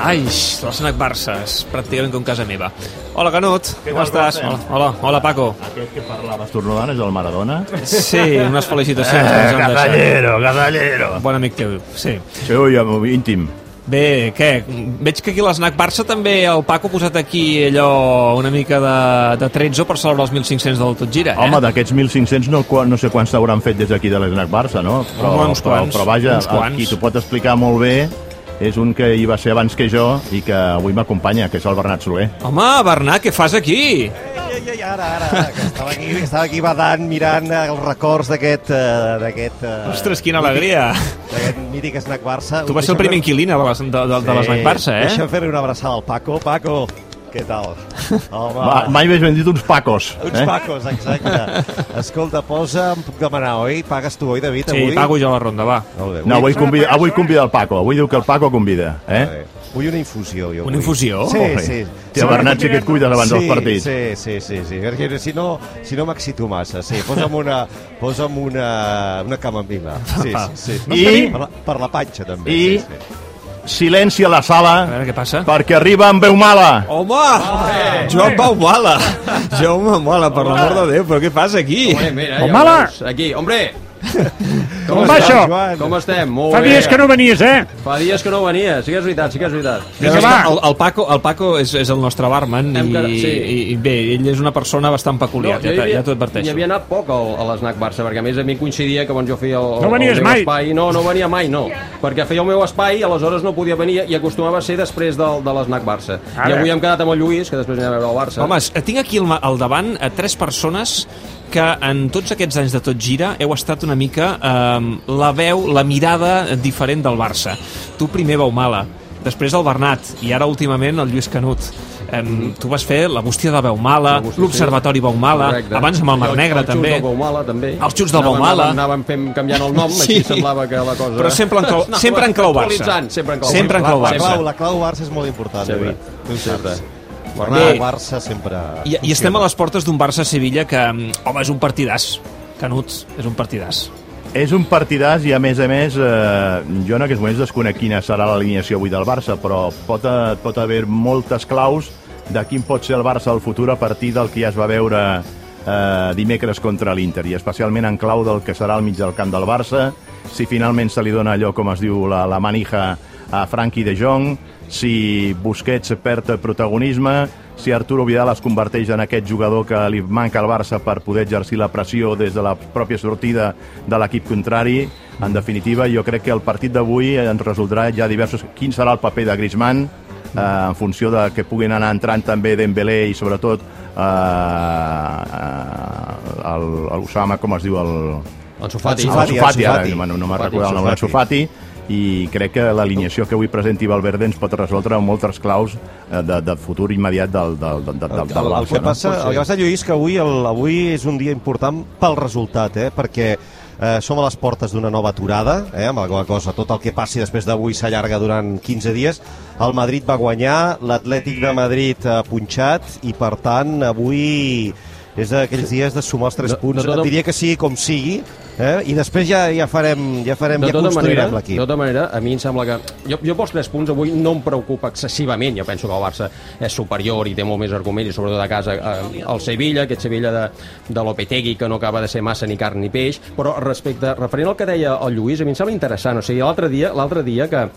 Ai, l'esnac Barça, és pràcticament com casa meva. Hola, Canut, Què com estàs? Hola, hola, hola, Paco. Aquest que parlava estornudant és el Maradona? Sí, unes felicitacions. deixat. Gazallero, gazallero. Bon amic teu, sí. Sí, ui, íntim. Bé, què? Veig que aquí a l'esnac Barça també el Paco ha posat aquí allò una mica de, de tretzo per celebrar els 1.500 del Tot Gira, eh? Home, d'aquests 1.500 no, no sé quants t'hauran fet des d'aquí de l'Snac Barça, no? Però, Home, uns però, quants, però vaja, uns quants. qui t'ho pot explicar molt bé és un que hi va ser abans que jo i que avui m'acompanya, que és el Bernat Soler. Home, Bernat, què fas aquí? Ai, ai, ara, ara, ara, que estava aquí, estava aquí badant, mirant els records d'aquest... eh, d'aquest eh, Ostres, quina alegria. D'aquest mític snack Barça. Tu vas ser el primer inquilina de l'es- de, de, de l'esnac Barça, eh? Deixa'm fer-li una abraçada al Paco. Paco, què tal? Home, Va, mai més ben dit uns pacos. Uns eh? pacos, exacte. Escolta, posa, em puc demanar, oi? Pagues tu, oi, David, Sí, avui? pago jo la ronda, va. Molt bé. No, avui convida, avui convida el Paco. Avui diu que el Paco convida. Eh? Vull una infusió, jo. Una vull. infusió? Sí, Home, sí. Tia Bernat, sí que et cuides abans sí, dels partits. Sí, sí, sí, sí. Perquè si no, si no m'excito massa, sí. Posa'm una, posa'm una, una camamila. Sí, sí, sí. I- Per la, per la panxa, també. I- Sí, sí. Silenci a la A sala, veure què passa. perquè arriba amb veu mala. Home! Joan Baumala! Jaume Baumala, per l'amor de Déu, però què passa aquí? Hombre, mira, Oh, ja mala! Aquí, hombre! Com va això? Joan. Com estem? Molt Fa bé. dies que no venies, eh? Fa dies que no venia, sí que és veritat, sí que és veritat. Vinga, va. El, el, Paco, el Paco és, és el nostre barman Hem i, que- sí. i, i bé, ell és una persona bastant peculiar, jo ja, hi havia- ja t'ho adverteixo. Hi havia anat poc al, a l'Snac Barça, perquè a més a mi coincidia que quan jo feia el, No venies el meu mai. espai... No, no venia mai, no. Perquè feia el meu espai, aleshores no podia venir i acostumava a ser després del, de l'Snac Barça. Ara. I avui hem quedat amb el Lluís, que després anirà a veure el Barça. Home, es- tinc aquí al, ma- al davant a tres persones que en tots aquests anys de tot gira heu estat una mica eh, la veu, la mirada diferent del Barça. Tu primer Baumala, després el Bernat i ara últimament el Lluís Canut. Eh, tu vas fer la bústia de Baumala, La l'Observatori Baumala, Correcte. abans amb el Mar Negre els també. xuts del Baumala, també. Els xuts del Baumala. Anàvem, anàvem fent, canviant el nom, Sí. així semblava que la cosa... Però sempre en clau- Anava sempre en clau Barça. Sempre en clau Sempre en La, clau la, Barça. clau, la clau Barça és molt important, Sempre. David. Tu ho Sempre. Bé. Bernat, Barça sempre... I, I estem a les portes d'un Barça-Sevilla que, mm, home, és un partidàs. Canut, és un partidàs. És un partidàs i, a més a més, eh, jo en aquests moments desconec quina serà l'alineació avui del Barça, però pot, eh, pot haver moltes claus de quin pot ser el Barça al futur a partir del que ja es va veure eh, dimecres contra l'Inter, i especialment en clau del que serà al mig del camp del Barça, si finalment se li dona allò, com es diu, la, la manija a Frankie de Jong, si Busquets perd protagonisme, si Arturo Vidal es converteix en aquest jugador que li manca al Barça per poder exercir la pressió des de la pròpia sortida de l'equip contrari. En definitiva, jo crec que el partit d'avui ens resoldrà ja diversos... Quin serà el paper de Griezmann, eh, en funció de que puguin anar entrant també Dembélé i sobretot eh, eh, el, el Usama, com es diu, el, El Sofati. El el Fati, Sofati, ara Sofati. no, no me'n recordo el nom Sofati. Sofati, i crec que l'alineació que avui presenti Valverde ens pot resoldre moltes claus eh, de, de futur immediat del, del, del, del, del el, el, Barça. que no? passa, el que passa, Lluís, que avui, el, avui és un dia important pel resultat, eh? perquè eh, som a les portes d'una nova aturada, eh? amb qual cosa tot el que passi després d'avui s'allarga durant 15 dies. El Madrid va guanyar, l'Atlètic de Madrid ha punxat i, per tant, avui és d'aquells dies de sumar els 3 De- punts. de tota- Et diria que sigui com sigui, eh? i després ja, ja farem, ja farem, ja de tota manera, construirem de l'equip. tota manera, a mi em sembla que... Jo, jo pels 3 punts avui no em preocupa excessivament. Jo penso que el Barça és superior i té molt més arguments, i sobretot a casa eh, el Sevilla, aquest Sevilla de, de Lopetegui, que no acaba de ser massa ni carn ni peix. Però respecte, referent al que deia el Lluís, a mi em sembla interessant. O sigui, l'altre dia, l'altre dia que,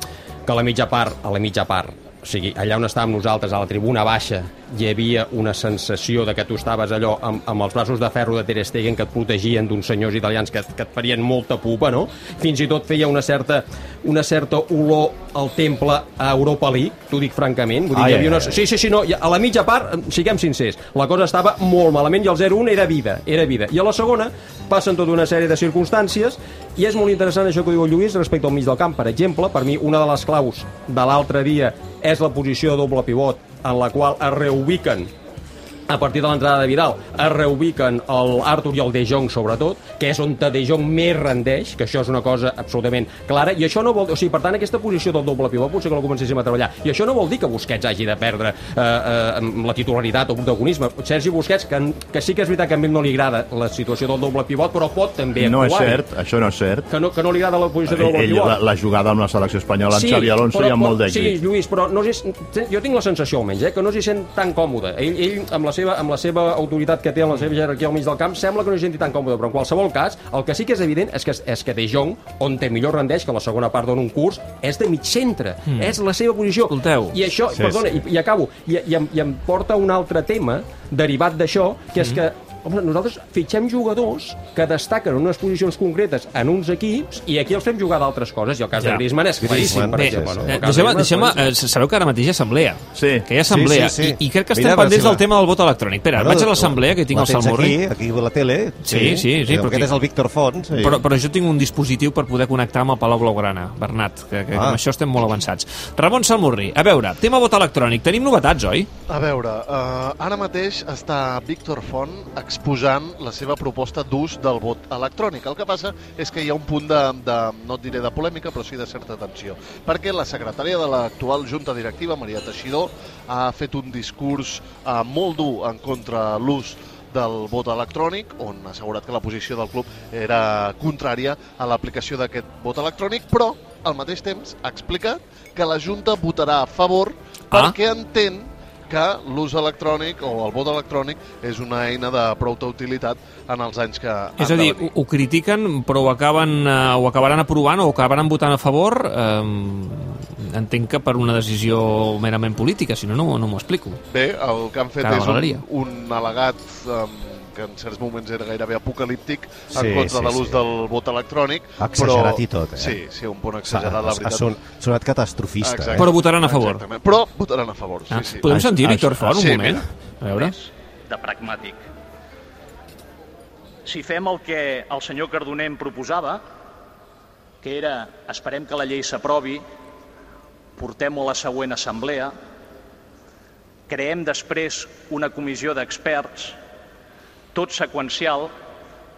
que a la mitja part, a la mitja part, o sigui, allà on estàvem nosaltres, a la tribuna baixa, hi havia una sensació de que tu estaves allò amb, amb els braços de ferro de Ter Stegen que et protegien d'uns senyors italians que, que et farien molta pupa, no? Fins i tot feia una certa, una certa olor al temple a Europa League, t'ho dic francament. Vull dir, Ai, hi havia ai, una... Sí, sí, sí, no, a la mitja part, eh, siguem sincers, la cosa estava molt malament i el 0-1 era vida, era vida. I a la segona passen tota una sèrie de circumstàncies i és molt interessant això que diu el Lluís respecte al mig del camp. Per exemple, per mi una de les claus de l'altre dia és la posició de doble pivot en la qual es reubiquen a partir de l'entrada de Vidal es reubiquen el Arthur i el De Jong sobretot, que és on De Jong més rendeix, que això és una cosa absolutament clara, i això no vol... O sigui, per tant, aquesta posició del doble pivot potser que la comencéssim a treballar. I això no vol dir que Busquets hagi de perdre eh, eh, la titularitat o protagonisme. Sergi Busquets, que, que sí que és veritat que a ell no li agrada la situació del doble pivot, però pot també No és actuar cert, això no és cert. que no, que no li agrada la posició del doble Ell, pivot. la, la jugada amb la selecció espanyola amb Xavi Alonso però- hi ha molt però- Sí, d'èxit. Lluís, però no s'hi- jo tinc la sensació almenys, eh, que no s'hi sent tan còmode. Ell, ell amb, la seva, amb la seva autoritat que té, amb la seva jerarquia al mig del camp, sembla que no s'hi senti tan còmode, però en qualsevol cas, el que sí que és evident és que, és que De Jong, on té millor rendeix, que la segona part dona un curs, és de mig centre. Mm. És la seva posició. Escolteu. I això, Sí, perdona, sí. I, i acabo, i, i, em, i em porta un altre tema derivat d'això, que és que Home, nosaltres fitxem jugadors que destaquen en unes posicions concretes en uns equips i aquí els fem jugar d'altres coses. I el cas Ja. de Griezmann és claríssim, per Bé, exemple. no? eh, El cas deixeu-me, de Griezmann és deixeu sabeu que ara mateix hi ha assemblea. Sí. Que hi ha assemblea. Sí, sí, sí. I, I crec que estem Mira, pendents del tema del vot electrònic. Espera, Bueno, vaig a l'assemblea, que tinc la el tens Salmorri. Aquí, aquí a la tele. Sí, sí, sí, però Aquest aquí- és el Víctor Font. Sí. Però, però jo tinc un dispositiu per poder connectar amb el Palau Blaugrana, Bernat, que, que ah. Ah. amb això estem molt avançats. Ramon Salmurri, a veure, tema vot electrònic. Tenim novetats, oi? A veure, uh, ara mateix està Víctor Font exposant la seva proposta d'ús del vot electrònic. El que passa és que hi ha un punt de, de no diré de polèmica, però sí de certa tensió. Perquè la secretària de l'actual Junta Directiva, Maria Teixidor, ha fet un discurs uh, molt dur en contra l'ús del vot electrònic, on ha assegurat que la posició del club era contrària a l'aplicació d'aquest vot electrònic, però al mateix temps ha explicat que la Junta votarà a favor Ah. perquè entén que l'ús electrònic o el vot electrònic és una eina de prou utilitat en els anys que És a dir, ho, ho critiquen, però ho, acaben, eh, ho acabaran aprovant o ho acabaran votant a favor. Eh, entenc que per una decisió merament política, si no, no, no m'ho explico. Bé, el que han fet Cara a la és un, un al·legat um, que en certs moments era gairebé apocalíptic en Sí, contra sí, de l'ús sí. del vot electrònic. Exagerat però... i tot, eh? Sí, sí, un punt ha, exagerat, la ha, veritat. son, sonat catastrofista. Exacte. Eh? Però votaran a favor. Exactament. Però votaran a favor, sí, Ah, sí. podem sentir Víctor Font un sí, moment? mira. A veure. més de pragmàtic. Si fem el que el senyor Cardoner em proposava, que era esperem que la llei s'aprovi, portem-ho a la següent assemblea, creem després una comissió d'experts, tot seqüencial,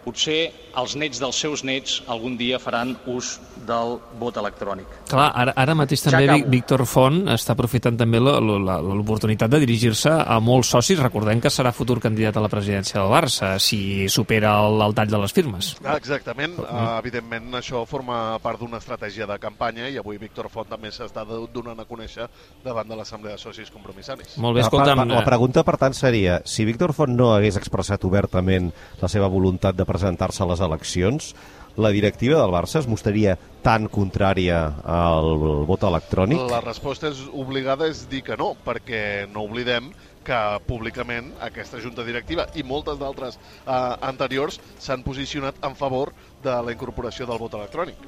potser els nets dels seus nets algun dia faran ús del vot electrònic. Clar, ara, ara mateix Ja també. Vic- Víctor Font està aprofitant també l'oportunitat de dirigir-se a molts socis. Recordem que serà futur candidat a la presidència del Barça si supera el, el tall de les firmes. Ah, Exactament, uh, evidentment això forma part d'una estratègia de campanya i avui Víctor Font també s'està do- donant a conèixer davant de l'Assemblea de Socis Compromissaris. Molt bé, escolta'm... la, la eh, pregunta, per tant, seria si Víctor Font no hagués expressat obertament la seva voluntat de presentar-se a les eleccions, la directiva del Barça es mostraria tan contrària al vot electrònic? La resposta és obligada és dir que no, perquè no oblidem que públicament aquesta junta directiva i moltes d'altres eh, anteriors s'han posicionat en favor de la incorporació del vot electrònic.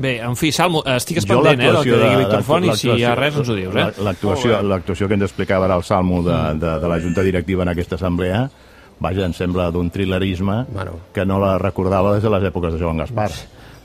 Bé, en fi, Salmo, estigues Jo pendent eh, del que digui de- Víctor Font i si hi ha res ens ho dius, eh? L'actuació que ens explicava ara el Salmo de, de, de la Junta Directiva en aquesta assemblea, vaja, em sembla d'un thrillerisme Bueno. que no la recordava des de les èpoques de Joan Gaspar.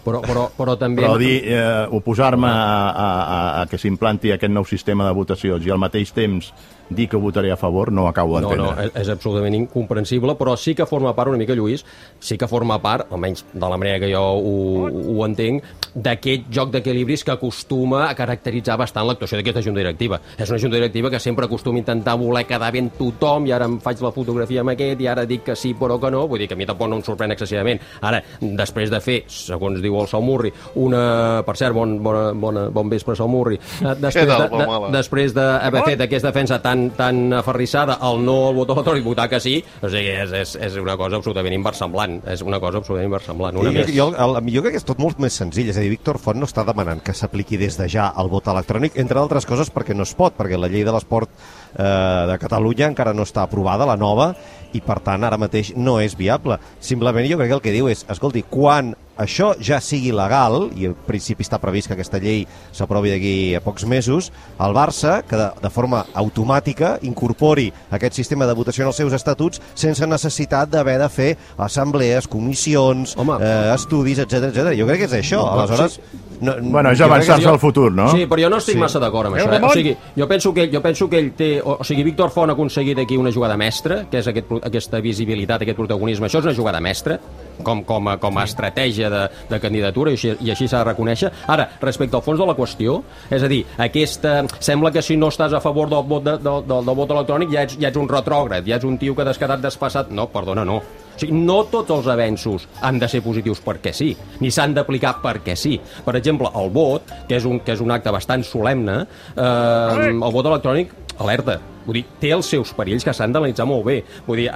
Però, però, però també... Però dir, eh, oposar-me a, a, a, a que s'implanti aquest nou sistema de votacions i al mateix temps dir que votaré a favor, no acabo No, d'entendre. no, és, és absolutament incomprensible, però sí que forma part una mica, Lluís, sí que forma part, almenys de la manera que jo ho, ho entenc, d'aquest joc d'equilibris que acostuma a caracteritzar bastant l'actuació d'aquesta junta directiva. És una junta directiva que sempre acostuma a intentar voler quedar ben tothom, i ara em faig la fotografia amb aquest, i ara dic que sí però que no, vull dir que a mi tampoc no em sorprèn excessivament. Ara, després de fer, segons diu el Salmurri, una... Per cert, bon, bona, bona, bon vespre, Salmurri. Eh, Després, tal, de, de, després d'haver fet aquesta defensa tan, tan aferrissada al no al vot electrònic, votar que sí, o sigui, és, és, és una cosa absolutament inversemblant. És una cosa absolutament inversemblant. Una jo, més. jo, el, jo crec que és tot molt més senzill, és a dir, Víctor Font no està demanant que s'apliqui des de ja el vot electrònic, entre altres coses perquè no es pot, perquè la llei de l'esport eh, de Catalunya encara no està aprovada, la nova, i per tant ara mateix no és viable. Simplement jo crec que el que diu és, escolti, quan això ja sigui legal, i en principi està previst que aquesta llei s'aprovi d'aquí a pocs mesos, el Barça, que de, de forma automàtica incorpori aquest sistema de votació en els seus estatuts sense necessitat d'haver de fer assemblees, comissions, Home. eh, estudis, etc etc. Jo crec que és això. Aleshores, No, Bueno, és jo avançar-se jo- al futur, no? Sí, però jo no estic Sí. sí. massa d'acord amb això. Eh? O sigui, jo penso que ell, jo penso que ell té... O, o sigui, Víctor Font ha aconseguit aquí una jugada mestra, que és aquest, aquesta visibilitat, aquest protagonisme. Això és una jugada mestra, com, com, a, com a estratègia de, de candidatura, i així, i així s'ha de reconèixer. Ara, respecte al fons de la qüestió, és a dir, aquesta, sembla que si no estàs a favor del vot, de, del, del, del vot electrònic ja ets, ja ets un retrògrad, ja ets un tio que t'has quedat despassat. No, perdona, no. O sigui, no tots els avenços han de ser positius perquè sí, ni s'han d'aplicar perquè sí. Per exemple, el vot, que és un, que és un acte bastant solemne, eh, el vot electrònic alerta. Vull dir, té els seus perills que s'han d'analitzar molt bé. Vull dir,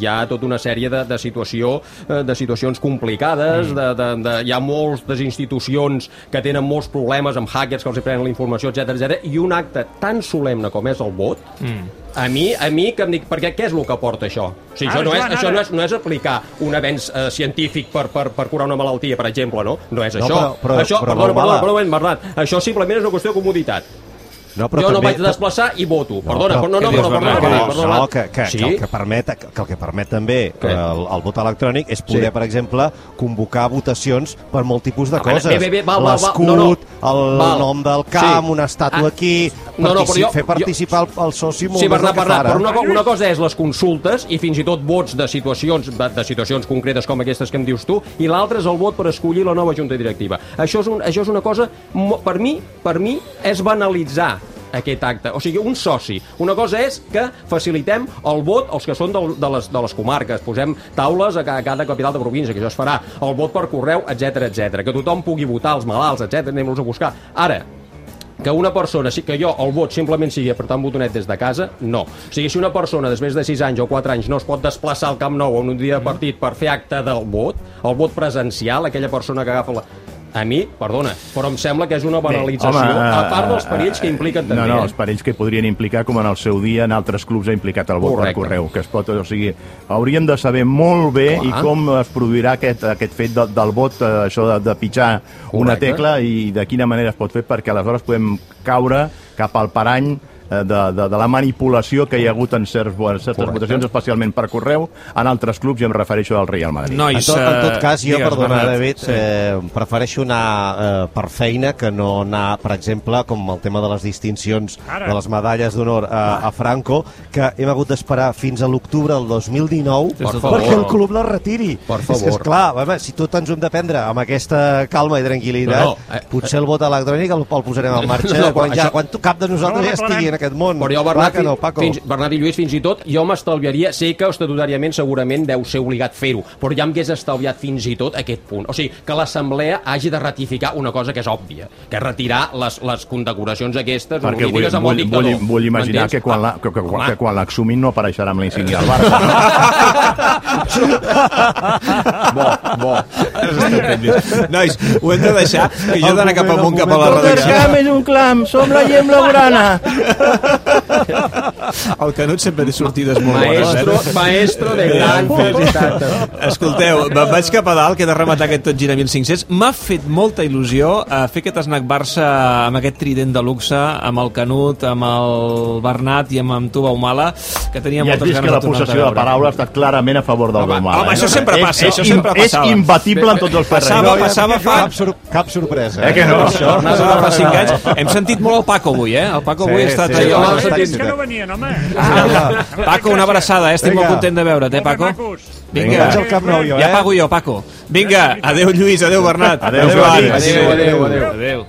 hi ha tota una sèrie de, de, situació, eh, de situacions complicades, de, de, de, hi ha moltes institucions que tenen molts problemes amb hackers que els prenen la informació, etc etc. i un acte tan solemne com és el vot, a mi, a mi que em dic, perquè què és el que porta això? O sigui, Ara, això, no és, Joan, això ara. no és, no és aplicar un avenç eh, científic per, per, per curar una malaltia, per exemple, no? No és No, això. però- però- això, però, perdona, Baumala. perdona, perdona, Bernat, això simplement és una qüestió de comoditat. No, jo no vaig desplaçar i voto. Perdona, però- no, no, però, perdona, perdona, No, perdona, no, que, que, sí? que, el que permet, que, que el que permet també Què? el, el vot electrònic és poder, Sí. per exemple, convocar votacions per molt tipus de bueno, coses. L'escut, No, no. el Val. nom del camp, Sí. una estàtua Ah, aquí... no, no, però jo- fer jo- participar el, el soci molt Sí, més del Bernat, que fa Bernat, ara. però una, una cosa és les consultes i fins i tot vots de situacions, de, situacions concretes com aquestes que em dius tu, i l'altra és el vot per escollir la nova junta directiva. Això és, un, això és una cosa, per mi, per mi, és banalitzar aquest acte. O sigui, un soci. Una cosa és que facilitem el vot als que són del, de, les, de les comarques. Posem taules a ca- a cada capital de província, que això es farà. El vot per correu, etc etc. Que tothom pugui votar, els malalts, etc. Anem-los a buscar. Ara, que una persona, que jo el vot simplement sigui apretar un botonet des de casa, no. O sigui, si una persona després de 6 anys o 4 anys no es pot desplaçar al Camp Nou en un dia de partit per fer acte del vot, el vot presencial, aquella persona que agafa la... A mi, perdona, però em sembla que és una banalització, home, a part dels eh, perills que impliquen també. No, no, eh? els perills que podrien implicar, com en el seu dia en altres clubs ha implicat el vot Correcte. per correu, que es pot, o sigui, hauríem de saber molt bé Clar. i com es produirà aquest, aquest fet de, del vot, eh, això de, de pitjar una Correcte. tecla i de quina manera es pot fer perquè aleshores podem caure cap al parany eh, de, de, de la manipulació que hi ha hagut en certs, en certes Correcte. votacions, especialment per correu, en altres clubs, i em refereixo al Real Madrid. En Nois, tot, en tot eh, cas, jo, digues, perdona, Bernat. David, eh, prefereixo anar eh, per feina que no anar, per exemple, com el tema de les distincions Ara. de les medalles d'honor a, a Franco, que hem hagut d'esperar fins a l'octubre del 2019 Per favor. perquè el club la retiri. Per És que, favor. esclar, home, si tot ens ho hem de prendre amb aquesta calma i tranquil·litat, No, no, eh, potser el vot electrònic el, el posarem en marxa No, però quan, ja, això- quan cap de nosaltres No, ja estigui en aquest món. Però jo, Bernat, que no, Paco. fins, Bernat i Lluís, fins i tot, jo m'estalviaria, sé que estatutàriament segurament deu ser obligat fer-ho, però ja m'hagués estalviat fins i tot aquest punt. O sigui, que l'Assemblea hagi de ratificar una cosa que és òbvia, que és retirar les, les condecoracions aquestes Perquè vull, amb vull, el vull, dictador. vull imaginar que quan, la, que, que, Home, que quan l'exhumin no apareixerà amb la insígnia del Barça. No? bo, bo. Nois, ho hem de deixar, que jo he d'anar cap amunt, cap a la redacció. és un clam, som la gent blaugrana. El Canut sempre té sortides molt Maestro, bones, eh? maestro de gran felicitat. Escolteu, me'n vaig cap a dalt, que he de rematar aquest tot gira 1500. M'ha fet molta il·lusió eh, fer aquest snack Barça amb aquest trident de luxe, amb el Canut, amb el Bernat i amb, amb tu, Baumala, que tenia I has moltes ganes la de tornar-te a possessió de paraula ha estat clarament a favor del Home, Baumala. home, eh? això sempre És- passa, és, això sempre és passava. imbatible en tots els Passava, terrenys. passava fa... Cap, sor cap sorpresa. Eh que no? Això, passava fa 5 anys. Hem sentit molt el Paco avui, eh? El Paco Sí, avui ha estat sí, allò... sí, Els sí. que no venien, home. Paco, una abraçada, eh? Estic Vinga. molt content de veure't, eh, Paco? Vinga. Vaig al Camp Nou, jo, Ja eh? pago jo, Paco. Vinga, adeu Lluís, adeu Bernat. Adéu, Joan. Joan. Adéu, adéu, adéu. Adéu.